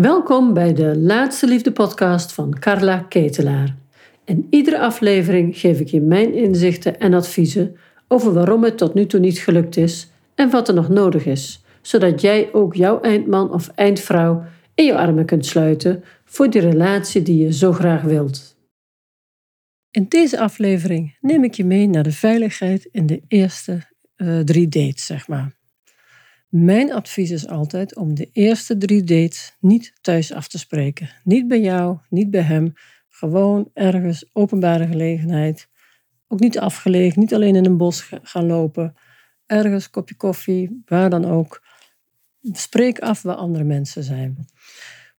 Welkom bij de Laatste Liefde podcast van Carla Ketelaar. In iedere aflevering geef ik je mijn inzichten en adviezen over waarom het tot nu toe niet gelukt is en wat er nog nodig is, zodat jij ook jouw eindman of eindvrouw in je armen kunt sluiten voor die relatie die je zo graag wilt. In deze aflevering neem ik je mee naar de veiligheid in de eerste uh, drie dates, zeg maar. Mijn advies is altijd om de eerste drie dates niet thuis af te spreken. Niet bij jou, niet bij hem. Gewoon ergens, openbare gelegenheid. Ook niet afgelegen, niet alleen in een bos gaan lopen. Ergens, kopje koffie, waar dan ook. Spreek af waar andere mensen zijn.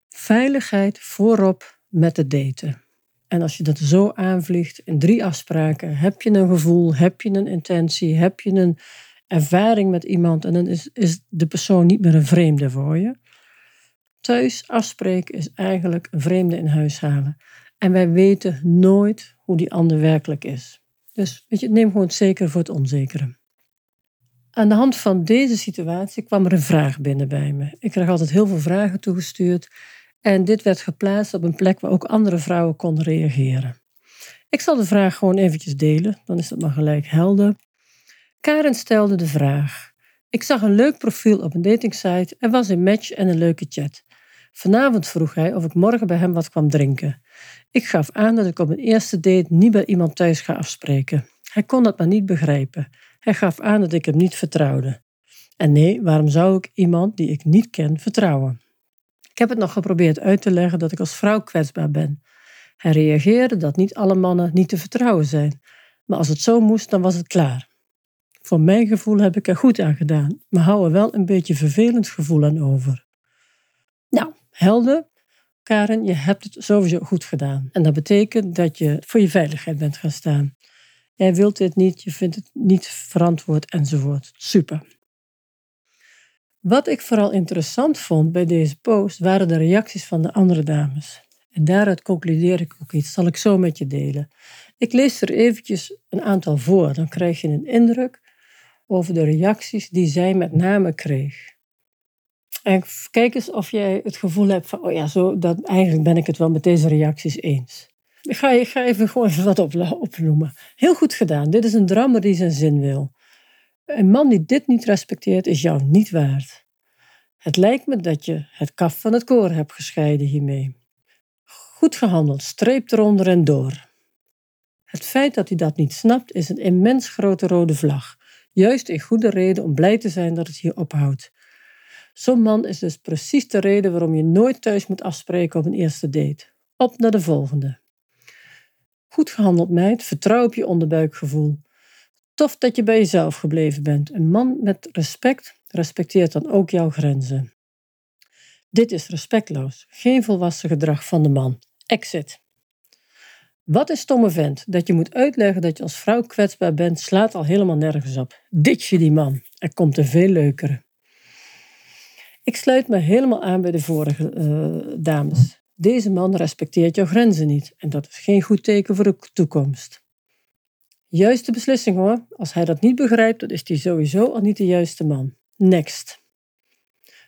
Veiligheid voorop met het daten. En als je dat zo aanvliegt in drie afspraken, heb je een gevoel, heb je een intentie, heb je een ervaring met iemand en dan is, is de persoon niet meer een vreemde voor je. Thuis afspreken is eigenlijk een vreemde in huis halen. En wij weten nooit hoe die ander werkelijk is. Dus weet je, neem gewoon het zeker voor het onzekere. Aan de hand van deze situatie kwam er een vraag binnen bij me. Ik kreeg altijd heel veel vragen toegestuurd. En dit werd geplaatst op een plek waar ook andere vrouwen konden reageren. Ik zal de vraag gewoon eventjes delen, dan is dat maar gelijk helder. Karen stelde de vraag. Ik zag een leuk profiel op een datingsite, er was een match en een leuke chat. Vanavond vroeg hij of ik morgen bij hem wat kwam drinken. Ik gaf aan dat ik op een eerste date niet bij iemand thuis ga afspreken. Hij kon dat maar niet begrijpen. Hij gaf aan dat ik hem niet vertrouwde. En nee, waarom zou ik iemand die ik niet ken vertrouwen? Ik heb het nog geprobeerd uit te leggen dat ik als vrouw kwetsbaar ben. Hij reageerde dat niet alle mannen niet te vertrouwen zijn. Maar als het zo moest, dan was het klaar. Voor mijn gevoel heb ik er goed aan gedaan, maar hou er wel een beetje vervelend gevoel aan over. Nou, helder. Karen, je hebt het sowieso goed gedaan. En dat betekent dat je voor je veiligheid bent gaan staan. Jij wilt dit niet, je vindt het niet verantwoord enzovoort. Super. Wat ik vooral interessant vond bij deze post waren de reacties van de andere dames. En daaruit concludeer ik ook iets, zal ik zo met je delen. Ik lees er eventjes een aantal voor, dan krijg je een indruk over de reacties die zij met name kreeg. Kijk eens of jij het gevoel hebt van, oh ja, zo, dat, eigenlijk ben ik het wel met deze reacties eens. Ik ga, ik ga even gewoon wat op, opnoemen. Heel goed gedaan. Dit is een drammer die zijn zin wil. Een man die dit niet respecteert, is jou niet waard. Het lijkt me dat je het kaf van het koor hebt gescheiden hiermee. Goed gehandeld, streep eronder en door. Het feit dat hij dat niet snapt, is een immens grote rode vlag. Juist een goede reden om blij te zijn dat het hier ophoudt. Zo'n man is dus precies de reden waarom je nooit thuis moet afspreken op een eerste date. Op naar de volgende. Goed gehandeld, meid. Vertrouw op je onderbuikgevoel. Tof dat je bij jezelf gebleven bent. Een man met respect respecteert dan ook jouw grenzen. Dit is respectloos. Geen volwassen gedrag van de man. Exit. Wat is stomme vent? Dat je moet uitleggen dat je als vrouw kwetsbaar bent, slaat al helemaal nergens op. Ditje die man. Er komt een veel leukere. Ik sluit me helemaal aan bij de vorige uh, dames. Deze man respecteert jouw grenzen niet en dat is geen goed teken voor de toekomst. Juiste beslissing hoor. Als hij dat niet begrijpt, dan is hij sowieso al niet de juiste man. Next.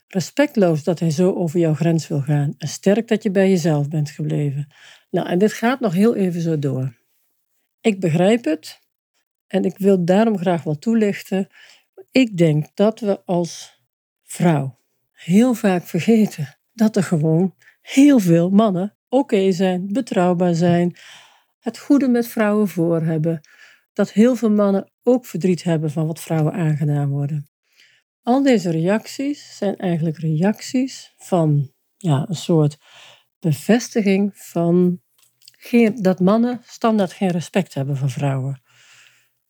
Respectloos dat hij zo over jouw grens wil gaan en sterk dat je bij jezelf bent gebleven. Nou, en dit gaat nog heel even zo door. Ik begrijp het en ik wil daarom graag wat toelichten. Ik denk dat we als vrouw heel vaak vergeten dat er gewoon heel veel mannen oké zijn, betrouwbaar zijn, het goede met vrouwen voor hebben. Dat heel veel mannen ook verdriet hebben van wat vrouwen aangedaan worden. Al deze reacties zijn eigenlijk reacties van ja, een soort bevestiging van geen, dat mannen standaard geen respect hebben voor vrouwen.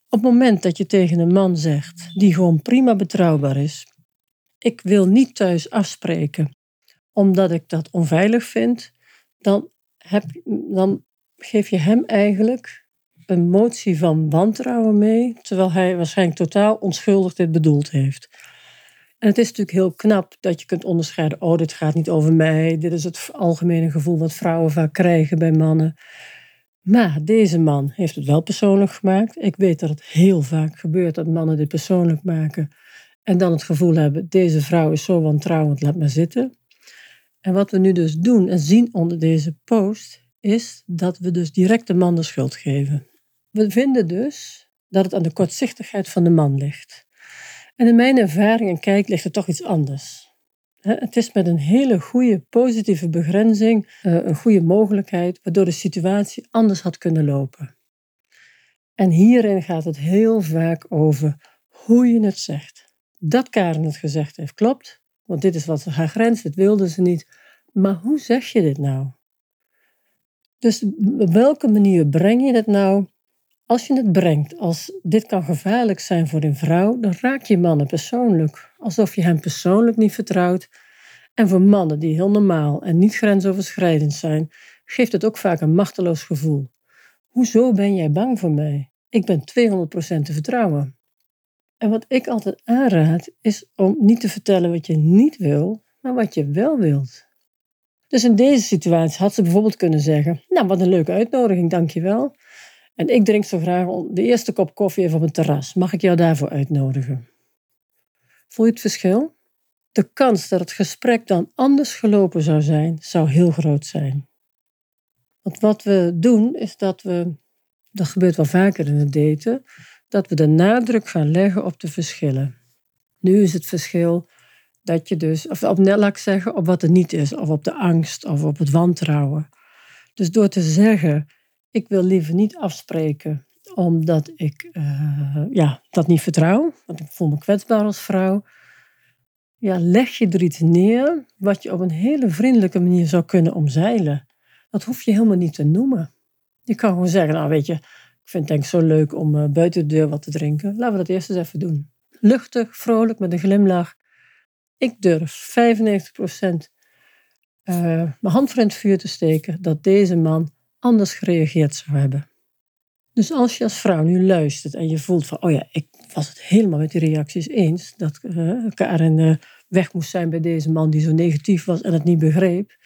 Op het moment dat je tegen een man zegt, die gewoon prima betrouwbaar is, ik wil niet thuis afspreken omdat ik dat onveilig vind, dan, heb, dan geef je hem eigenlijk een motie van wantrouwen mee, terwijl hij waarschijnlijk totaal onschuldig dit bedoeld heeft. En het is natuurlijk heel knap dat je kunt onderscheiden, oh, dit gaat niet over mij, dit is het algemene gevoel wat vrouwen vaak krijgen bij mannen. Maar deze man heeft het wel persoonlijk gemaakt. Ik weet dat het heel vaak gebeurt dat mannen dit persoonlijk maken en dan het gevoel hebben, deze vrouw is zo wantrouwend, laat maar zitten. En wat we nu dus doen en zien onder deze post, is dat we dus direct de man de schuld geven. We vinden dus dat het aan de kortzichtigheid van de man ligt. En in mijn ervaring en kijk ligt er toch iets anders. Het is met een hele goede positieve begrenzing eh, een goede mogelijkheid waardoor de situatie anders had kunnen lopen. En hierin gaat het heel vaak over hoe je het zegt. Dat Karen het gezegd heeft, klopt, want dit is wat ze haar grens, dit wilde ze niet. Maar hoe zeg je dit nou? Dus op welke manier breng je het nou? Als je het brengt als dit kan gevaarlijk zijn voor een vrouw, dan raak je mannen persoonlijk, alsof je hem persoonlijk niet vertrouwt. En voor mannen die heel normaal en niet grensoverschrijdend zijn, geeft het ook vaak een machteloos gevoel. Hoezo ben jij bang voor mij? Ik ben 200% te vertrouwen. En wat ik altijd aanraad, is om niet te vertellen wat je niet wil, maar wat je wel wilt. Dus in deze situatie had ze bijvoorbeeld kunnen zeggen: Nou, wat een leuke uitnodiging, dankjewel. En ik drink zo graag de eerste kop koffie even op een terras. Mag ik jou daarvoor uitnodigen? Voel je het verschil? De kans dat het gesprek dan anders gelopen zou zijn, zou heel groot zijn. Want wat we doen, is dat we, dat gebeurt wel vaker in het daten, dat we de nadruk gaan leggen op de verschillen. Nu is het verschil dat je dus, of op net zeggen, op wat er niet is, of op de angst, of op het wantrouwen. Dus door te zeggen, ik wil liever niet afspreken omdat ik uh, ja, dat niet vertrouw, want ik voel me kwetsbaar als vrouw. Ja, leg je er iets neer wat je op een hele vriendelijke manier zou kunnen omzeilen. Dat hoef je helemaal niet te noemen. Je kan gewoon zeggen, nou weet je, ik vind het denk zo leuk om uh, buiten de deur wat te drinken. Laten we dat eerst eens even doen. Luchtig, vrolijk, met een glimlach. Ik durf 95% uh, mijn hand voor in het vuur te steken dat deze man anders gereageerd zou hebben. Dus als je als vrouw nu luistert en je voelt van, oh ja, ik was het helemaal met die reacties eens, dat uh, Karen uh, weg moest zijn bij deze man die zo negatief was en het niet begreep,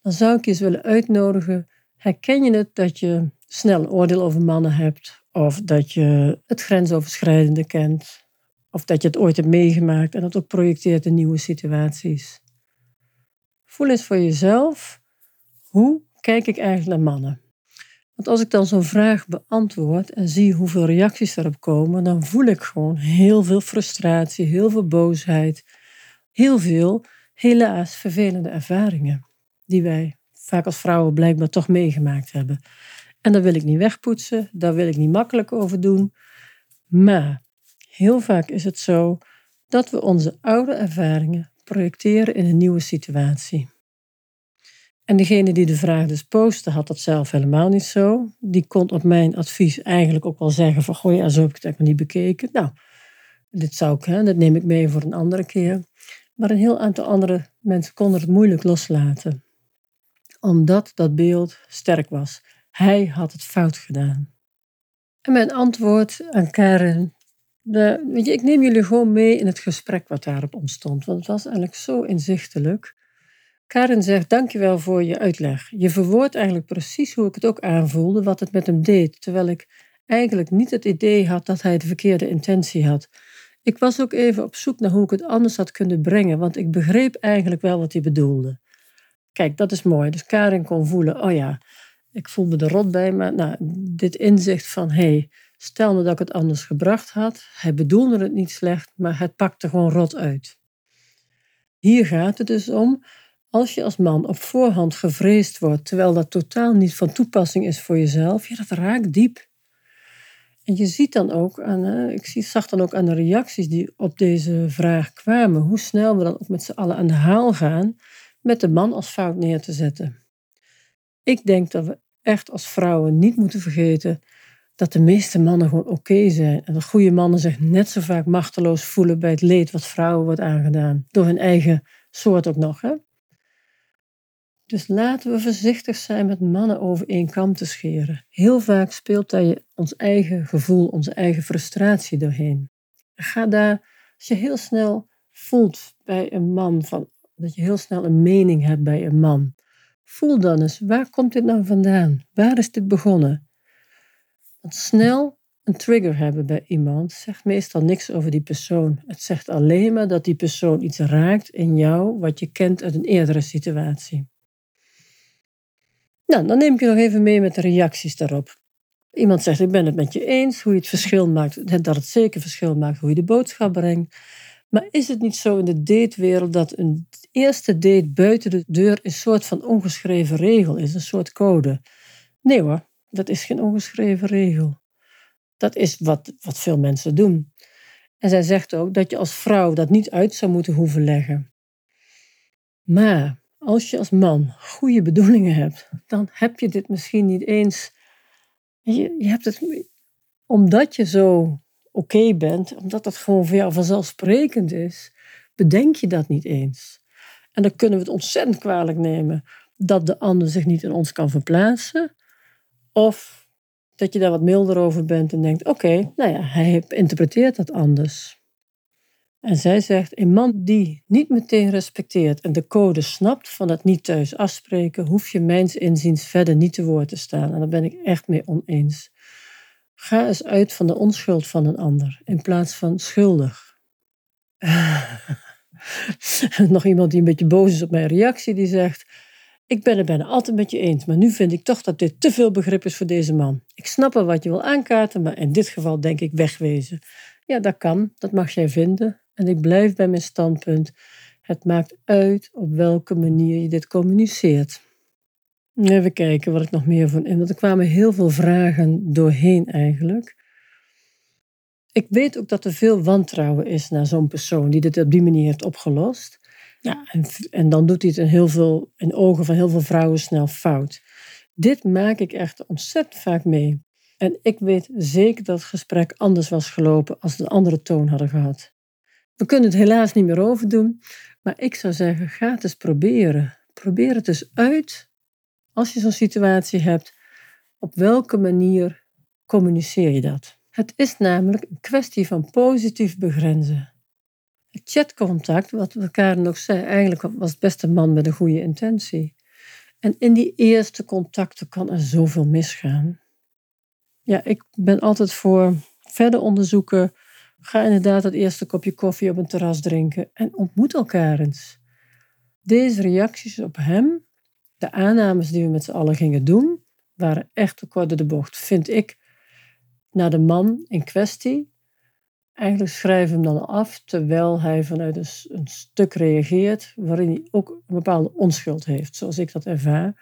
dan zou ik je eens willen uitnodigen, herken je het dat je snel een oordeel over mannen hebt, of dat je het grensoverschrijdende kent, of dat je het ooit hebt meegemaakt en dat ook projecteert in nieuwe situaties. Voel eens voor jezelf, hoe kijk ik eigenlijk naar mannen? Want als ik dan zo'n vraag beantwoord en zie hoeveel reacties erop komen, dan voel ik gewoon heel veel frustratie, heel veel boosheid, heel veel, helaas, vervelende ervaringen die wij vaak als vrouwen blijkbaar toch meegemaakt hebben. En daar wil ik niet wegpoetsen, daar wil ik niet makkelijk over doen. Maar heel vaak is het zo dat we onze oude ervaringen projecteren in een nieuwe situatie. En degene die de vraag dus postte, had dat zelf helemaal niet zo. Die kon op mijn advies eigenlijk ook wel zeggen van, goh ja, zo heb ik het eigenlijk niet bekeken. Nou, dit zou ik, hè, dat neem ik mee voor een andere keer. Maar een heel aantal andere mensen konden het moeilijk loslaten. Omdat dat beeld sterk was. Hij had het fout gedaan. En mijn antwoord aan Karen, de, weet je, ik neem jullie gewoon mee in het gesprek wat daarop ontstond. Want het was eigenlijk zo inzichtelijk. Karen zegt, dankjewel voor je uitleg. Je verwoordt eigenlijk precies hoe ik het ook aanvoelde, wat het met hem deed, terwijl ik eigenlijk niet het idee had dat hij de verkeerde intentie had. Ik was ook even op zoek naar hoe ik het anders had kunnen brengen, want ik begreep eigenlijk wel wat hij bedoelde. Kijk, dat is mooi. Dus Karin kon voelen, oh ja, ik voel me er rot bij, maar nou, dit inzicht van, hé, hey, stel me dat ik het anders gebracht had. Hij bedoelde het niet slecht, maar het pakte gewoon rot uit. Hier gaat het dus om als je als man op voorhand gevreesd wordt, terwijl dat totaal niet van toepassing is voor jezelf, ja, dat raakt diep. En je ziet dan ook, aan, ik zag dan ook aan de reacties die op deze vraag kwamen, hoe snel we dan ook met z'n allen aan de haal gaan met de man als fout neer te zetten. Ik denk dat we echt als vrouwen niet moeten vergeten dat de meeste mannen gewoon oké zijn. En dat goede mannen zich net zo vaak machteloos voelen bij het leed wat vrouwen wordt aangedaan. Door hun eigen soort ook nog. Hè? Dus laten we voorzichtig zijn met mannen over één kam te scheren. Heel vaak speelt daar ons eigen gevoel, onze eigen frustratie doorheen. Ga daar, als je heel snel voelt bij een man, van, dat je heel snel een mening hebt bij een man, voel dan eens, waar komt dit nou vandaan? Waar is dit begonnen? Want snel Een trigger hebben bij iemand zegt meestal niks over die persoon. Het zegt alleen maar dat die persoon iets raakt in jou wat je kent uit een eerdere situatie. Nou, dan neem ik je nog even mee met de reacties daarop. Iemand zegt: Ik ben het met je eens, hoe je het verschil maakt, dat het zeker verschil maakt hoe je de boodschap brengt. Maar is het niet zo in de datewereld dat een eerste date buiten de deur een soort van ongeschreven regel is, een soort code? Nee hoor, dat is geen ongeschreven regel. Dat is wat, wat veel mensen doen. En zij zegt ook dat je als vrouw dat niet uit zou moeten hoeven leggen. Maar als je als man goede bedoelingen hebt, dan heb je dit misschien niet eens. Je, je hebt het omdat je zo oké bent, omdat dat gewoon voor jou vanzelfsprekend is, bedenk je dat niet eens. En dan kunnen we het ontzettend kwalijk nemen dat de ander zich niet in ons kan verplaatsen. Of dat je daar wat milder over bent en denkt: oké, nou ja, hij interpreteert dat anders. En zij zegt: een man die niet meteen respecteert en de code snapt van het niet thuis afspreken, hoef je mijns inziens verder niet te woord te staan. En daar ben ik echt mee oneens. Ga eens uit van de onschuld van een ander in plaats van schuldig. Nog iemand die een beetje boos is op mijn reactie, die zegt: Ik ben het bijna altijd met je eens, maar nu vind ik toch dat dit te veel begrip is voor deze man. Ik snap wel wat je wil aankaarten, maar in dit geval denk ik wegwezen. Ja, dat kan, dat mag jij vinden. En ik blijf bij mijn standpunt. Het maakt uit op welke manier je dit communiceert. Even kijken wat ik nog meer van in. Want er kwamen heel veel vragen doorheen eigenlijk. Ik weet ook dat er veel wantrouwen is naar zo'n persoon die dit op die manier heeft opgelost. Ja, en, en dan doet hij het in, heel veel, in ogen van heel veel vrouwen snel fout. Dit maak ik echt ontzettend vaak mee. En ik weet zeker dat het gesprek anders was gelopen als we een andere toon hadden gehad. We kunnen het helaas niet meer overdoen, maar ik zou zeggen, ga het eens proberen. Probeer het eens uit als je zo'n situatie hebt, op welke manier communiceer je dat? Het is namelijk een kwestie van positief begrenzen. Het chatcontact, wat elkaar nog zei, eigenlijk was het best een man met een goede intentie. En in die eerste contacten kan er zoveel misgaan. Ja, ik ben altijd voor verder onderzoeken. Ga inderdaad het eerste kopje koffie op een terras drinken en ontmoet elkaar eens. Deze reacties op hem de aannames die we met z'n allen gingen doen, waren echt te kort de bocht, vind ik, naar de man in kwestie. Eigenlijk schrijven hem dan af terwijl hij vanuit een, stuk reageert waarin hij ook een bepaalde onschuld heeft, zoals ik dat ervaar.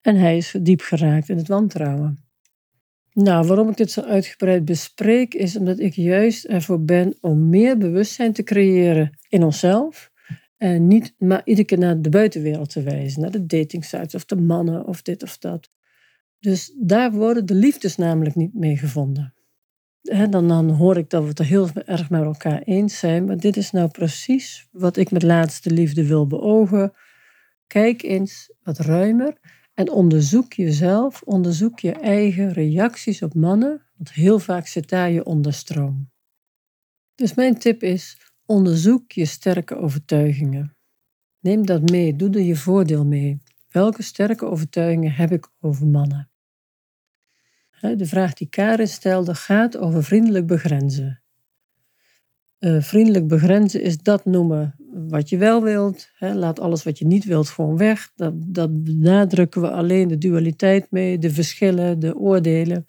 En hij is diep geraakt in het wantrouwen. Nou, waarom ik dit zo uitgebreid bespreek, is omdat ik juist ervoor ben om meer bewustzijn te creëren in onszelf en niet maar iedere keer naar de buitenwereld te wijzen, naar de datingsites of de mannen of dit of dat. Dus daar worden de liefdes namelijk niet mee gevonden. dan, dan hoor ik dat we het er heel erg met elkaar eens zijn, maar dit is nou precies wat ik met laatste liefde wil beogen. Kijk eens wat ruimer en onderzoek jezelf, onderzoek je eigen reacties op mannen, want heel vaak zit daar je onderstroom. Dus mijn tip is, Onderzoek je sterke overtuigingen. Neem dat mee, doe er je voordeel mee. Welke sterke overtuigingen heb ik over mannen? De vraag die Karin stelde gaat over vriendelijk begrenzen. Uh, vriendelijk begrenzen is dat noemen wat je wel wilt. Hè. Laat alles wat je niet wilt gewoon weg. Dat, dat we alleen de dualiteit mee, de verschillen, de oordelen.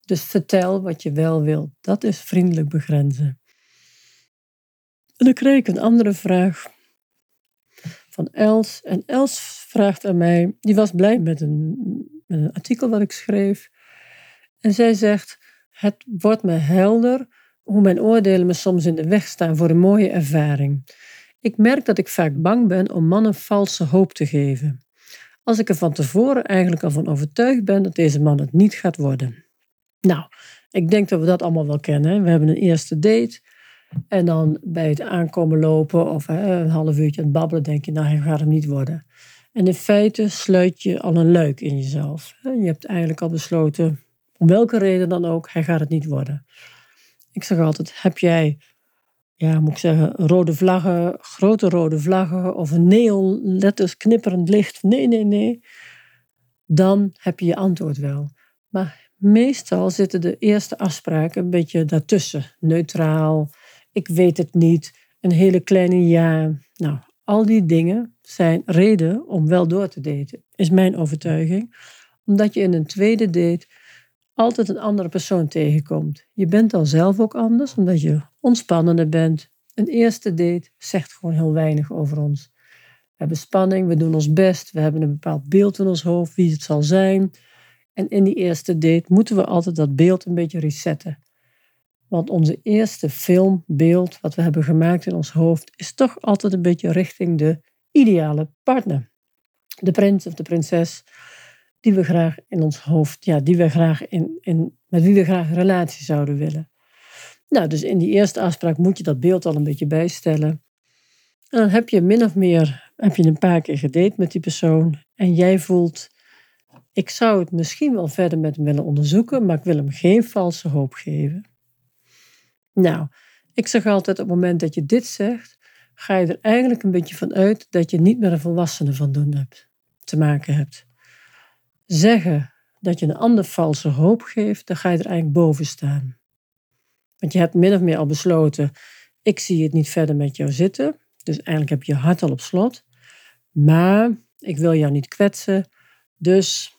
Dus vertel wat je wel wilt. Dat is vriendelijk begrenzen. En dan kreeg ik een andere vraag van Els. En Els vraagt aan mij, die was blij met een, met een artikel wat ik schreef. En zij zegt, het wordt me helder hoe mijn oordelen me soms in de weg staan voor een mooie ervaring. Ik merk dat ik vaak bang ben om mannen valse hoop te geven. Als ik er van tevoren eigenlijk al van overtuigd ben dat deze man het niet gaat worden. Nou, ik denk dat we dat allemaal wel kennen. We hebben een eerste date. En dan bij het aankomen lopen of een half uurtje aan het babbelen, denk je, nou, hij gaat hem niet worden. En in feite sluit je al een luik in jezelf. Je hebt eigenlijk al besloten, om welke reden dan ook, hij gaat het niet worden. Ik zeg altijd, heb jij, ja, moet ik zeggen, rode vlaggen, grote rode vlaggen of een neonletters knipperend licht? Nee, nee, nee. Dan heb je je antwoord wel. Maar Meestal zitten de eerste afspraken een beetje daartussen. Neutraal, ik weet het niet, een hele kleine ja. Nou, al die dingen zijn reden om wel door te daten, is mijn overtuiging. Omdat je in een tweede date altijd een andere persoon tegenkomt. Je bent dan zelf ook anders, omdat je ontspannender bent. Een eerste date zegt gewoon heel weinig over ons. We hebben spanning, we doen ons best, we hebben een bepaald beeld in ons hoofd, wie het zal zijn. En in die eerste date moeten we altijd dat beeld een beetje resetten. Want onze eerste filmbeeld, wat we hebben gemaakt in ons hoofd, is toch altijd een beetje richting de ideale partner. De prins of de prinses die we graag in ons hoofd, ja, die we graag in, in, met wie we graag een relatie zouden willen. Nou, dus in die eerste afspraak moet je dat beeld al een beetje bijstellen. En dan heb je min of meer, heb je een paar keer gedate met die persoon en jij voelt, ik zou het misschien wel verder met hem willen onderzoeken, maar ik wil hem geen valse hoop geven. Nou, ik zeg altijd op het moment dat je dit zegt, ga je er eigenlijk een beetje van uit dat je niet met een volwassene van doen hebt, te maken hebt. Zeggen dat je een ander valse hoop geeft, dan ga je er eigenlijk boven staan. Want je hebt min of meer al besloten, ik zie het niet verder met jou zitten. Dus eigenlijk heb je je hart al op slot. Maar ik wil jou niet kwetsen. Dus,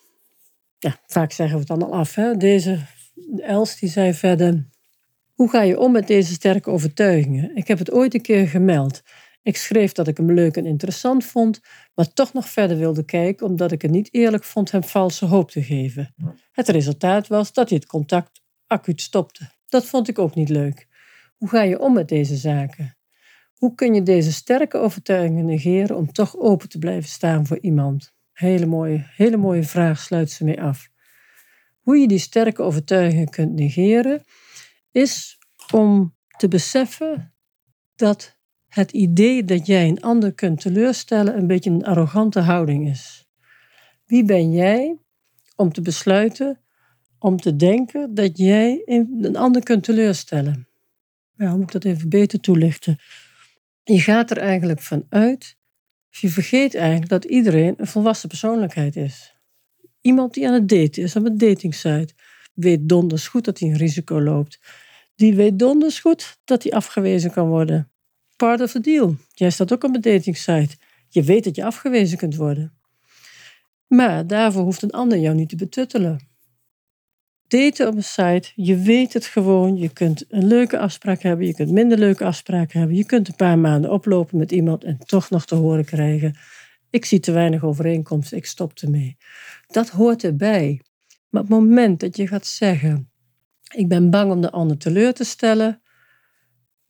ja, vaak zeggen we het dan al af. Hè? Deze Els die zei verder, hoe ga je om met deze sterke overtuigingen? Ik heb het ooit een keer gemeld. Ik schreef dat ik hem leuk en interessant vond, maar toch nog verder wilde kijken omdat ik het niet eerlijk vond hem valse hoop te geven. Het resultaat was dat hij het contact acuut stopte. Dat vond ik ook niet leuk. Hoe ga je om met deze zaken? Hoe kun je deze sterke overtuigingen negeren om toch open te blijven staan voor iemand? Hele mooie, hele mooie vraag sluit ze mee af. Hoe je die sterke overtuigingen kunt negeren, is om te beseffen dat het idee dat jij een ander kunt teleurstellen een beetje een arrogante houding is. Wie ben jij om te besluiten, om te denken dat jij een ander kunt teleurstellen? Ja, hoe moet ik dat even beter toelichten? Je gaat er eigenlijk van uit, je vergeet eigenlijk dat iedereen een volwassen persoonlijkheid is. Iemand die aan het daten is op een datingsite weet donders goed dat hij een risico loopt. Die weet donders goed dat hij afgewezen kan worden part of the deal. Jij staat ook op een datingsite. Je weet dat je afgewezen kunt worden. Maar daarvoor hoeft een ander jou niet te betuttelen. Daten op een site, je weet het gewoon. Je kunt een leuke afspraak hebben, je kunt minder leuke afspraken hebben. Je kunt een paar maanden oplopen met iemand en toch nog te horen krijgen: Ik zie te weinig overeenkomsten, ik stop ermee. Dat hoort erbij. Maar op het moment dat je gaat zeggen: Ik ben bang om de ander teleur te stellen,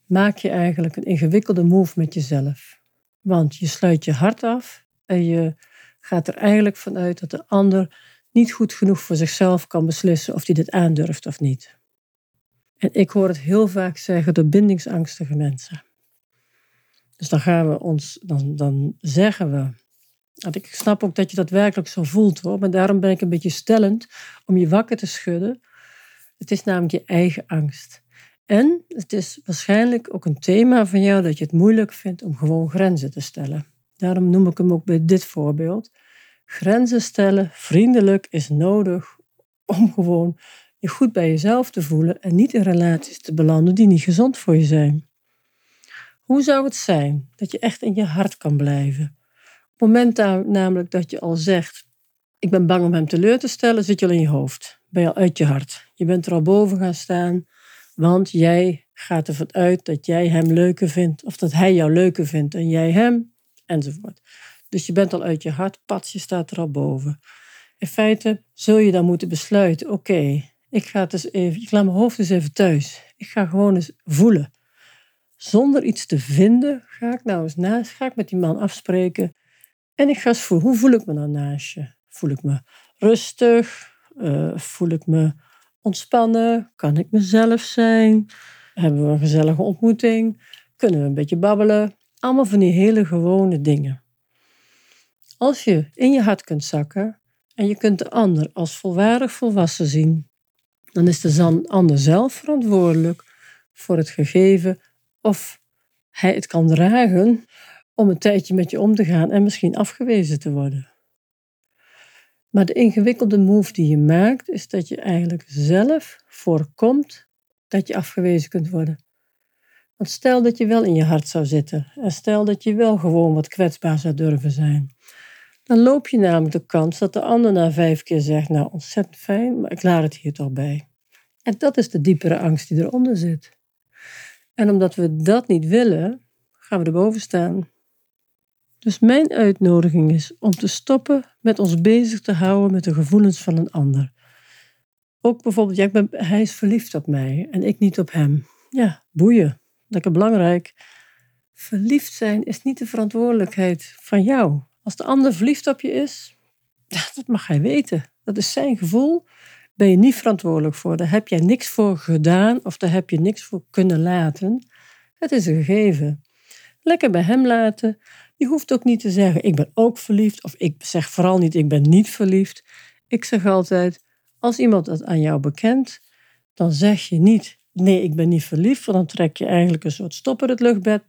maak je eigenlijk een ingewikkelde move met jezelf. Want je sluit je hart af en je gaat er eigenlijk vanuit dat de ander niet goed genoeg voor zichzelf kan beslissen of hij dit aandurft of niet. En ik hoor het heel vaak zeggen door bindingsangstige mensen. Dus dan gaan we ons, dan, dan zeggen we. ik snap ook dat je dat werkelijk zo voelt hoor, maar daarom ben ik een beetje stellend om je wakker te schudden. Het is namelijk je eigen angst. En het is waarschijnlijk ook een thema van jou dat je het moeilijk vindt om gewoon grenzen te stellen. Daarom noem ik hem ook bij dit voorbeeld. Grenzen stellen, vriendelijk, is nodig om gewoon je goed bij jezelf te voelen en niet in relaties te belanden die niet gezond voor je zijn. Hoe zou het zijn dat je echt in je hart kan blijven? Op het moment namelijk dat je al zegt, ik ben bang om hem teleur te stellen, zit je al in je hoofd. Ben je al uit je hart. Je bent er al boven gaan staan. Want jij gaat ervan uit dat jij hem leuker vindt, of dat hij jou leuker vindt en jij hem, enzovoort. Dus je bent al uit je hart, je staat er al boven. In feite zul je dan moeten besluiten: oké, ik ga eens even, ik laat mijn hoofd eens even thuis. Ik ga gewoon eens voelen. Zonder iets te vinden, ga ik nou eens naast, ga ik met die man afspreken. En ik ga eens voelen, hoe voel ik me nou naast je? Voel ik me rustig? Uh, voel ik me ontspannen? Kan ik mezelf zijn? Hebben we een gezellige ontmoeting? Kunnen we een beetje babbelen? Allemaal van die hele gewone dingen. Als je in je hart kunt zakken en je kunt de ander als volwaardig volwassen zien, dan is de ander zelf verantwoordelijk voor het gegeven of hij het kan dragen om een tijdje met je om te gaan en misschien afgewezen te worden. Maar de ingewikkelde move die je maakt, is dat je eigenlijk zelf voorkomt dat je afgewezen kunt worden. Want stel dat je wel in je hart zou zitten en stel dat je wel gewoon wat kwetsbaar zou durven zijn, dan loop je namelijk de kans dat de ander na vijf keer zegt, nou ontzettend fijn, maar ik laat het hier toch bij. En dat is de diepere angst die eronder zit. En omdat we dat niet willen, gaan we erboven staan. Dus mijn uitnodiging is om te stoppen met ons bezig te houden met de gevoelens van een ander. Ook bijvoorbeeld, hij is verliefd op mij en ik niet op hem. Ja, boeien. Lekker belangrijk. Verliefd zijn is niet de verantwoordelijkheid van jou. Als de ander verliefd op je is, dat mag hij weten. Dat is zijn gevoel. Ben je niet verantwoordelijk voor. Daar heb jij niks voor gedaan of daar heb je niks voor kunnen laten. Het is een gegeven. Lekker bij hem laten. Je hoeft ook niet te zeggen, ik ben ook verliefd. Of ik zeg vooral niet, ik ben niet verliefd. Ik zeg altijd, als iemand dat aan jou bekent, dan zeg je niet, nee, ik ben niet verliefd. Want dan trek je eigenlijk een soort stopper het luchtbed.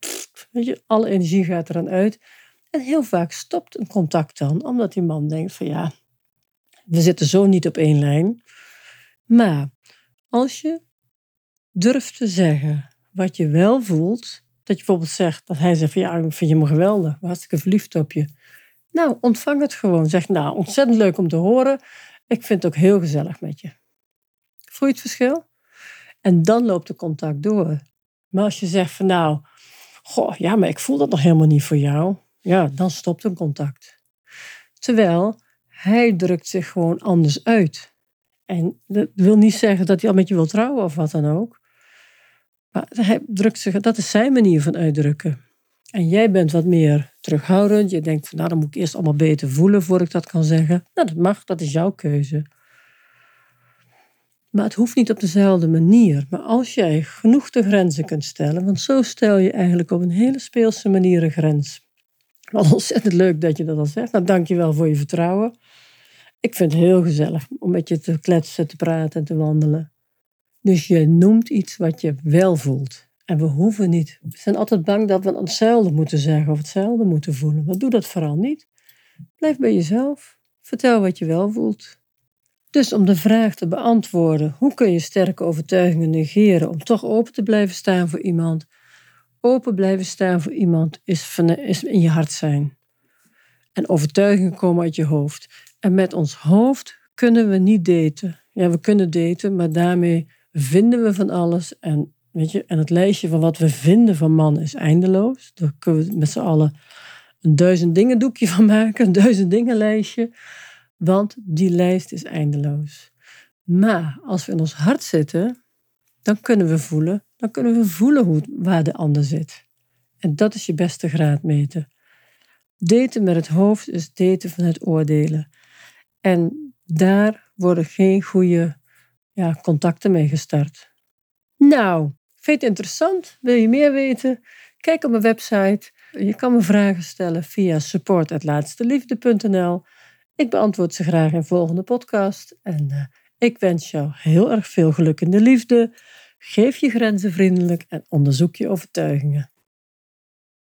weet je, alle energie gaat eraan uit. En heel vaak stopt een contact dan, omdat die man denkt van ja, we zitten zo niet op één lijn. Maar als je durft te zeggen wat je wel voelt, dat je bijvoorbeeld zegt, dat hij zegt van ja, ik vind je me geweldig, hartstikke verliefd op je. Nou, ontvang het gewoon. Zeg nou, ontzettend leuk om te horen. Ik vind het ook heel gezellig met je. Voel je het verschil? En dan loopt de contact door. Maar als je zegt van nou, goh, ja, maar ik voel dat nog helemaal niet voor jou ja, dan stopt een contact. Terwijl hij drukt zich gewoon anders uit. En dat wil niet zeggen dat hij al met je wil trouwen of wat dan ook. Hij drukt zich, dat is zijn manier van uitdrukken. En jij bent wat meer terughoudend. Je denkt van nou, dan moet ik eerst allemaal beter voelen voordat ik dat kan zeggen. Nou, dat mag, dat is jouw keuze. Maar het hoeft niet op dezelfde manier. Maar als jij genoeg de grenzen kunt stellen, want zo stel je eigenlijk op een hele speelse manier een grens. Wat ontzettend leuk dat je dat al zegt. Nou, dank je wel voor je vertrouwen. Ik vind het heel gezellig om met je te kletsen, te praten en te wandelen. Dus je noemt iets wat je wel voelt. En we hoeven niet. We zijn altijd bang dat we hetzelfde moeten zeggen of hetzelfde moeten voelen. Maar doe dat vooral niet. Blijf bij jezelf. Vertel wat je wel voelt. Dus om de vraag te beantwoorden: hoe kun je sterke overtuigingen negeren om toch open te blijven staan voor iemand? Open blijven staan voor iemand is, is in je hart zijn. En overtuigingen komen uit je hoofd. En met ons hoofd kunnen we niet daten. Ja, we kunnen daten, maar daarmee vinden we van alles. En, weet je, en het lijstje van wat we vinden van mannen is eindeloos. Daar kunnen we met z'n allen een duizend dingen doekje van maken, een duizend dingen lijstje. Want die lijst is eindeloos. Maar als we in ons hart zitten, dan kunnen we voelen dan kunnen we voelen hoe, waar de ander zit. En dat is je beste graadmeter. Daten met het hoofd is daten vanuit oordelen. En daar worden geen goede ja, contacten mee gestart. Nou, vind je het interessant? Wil je meer weten? Kijk op mijn website. Je kan me vragen stellen via support.laatsteliefde.nl. Ik beantwoord ze graag in volgende podcast. En uh, ik wens jou heel erg veel geluk in de liefde. Geef je grenzen vriendelijk en onderzoek je overtuigingen.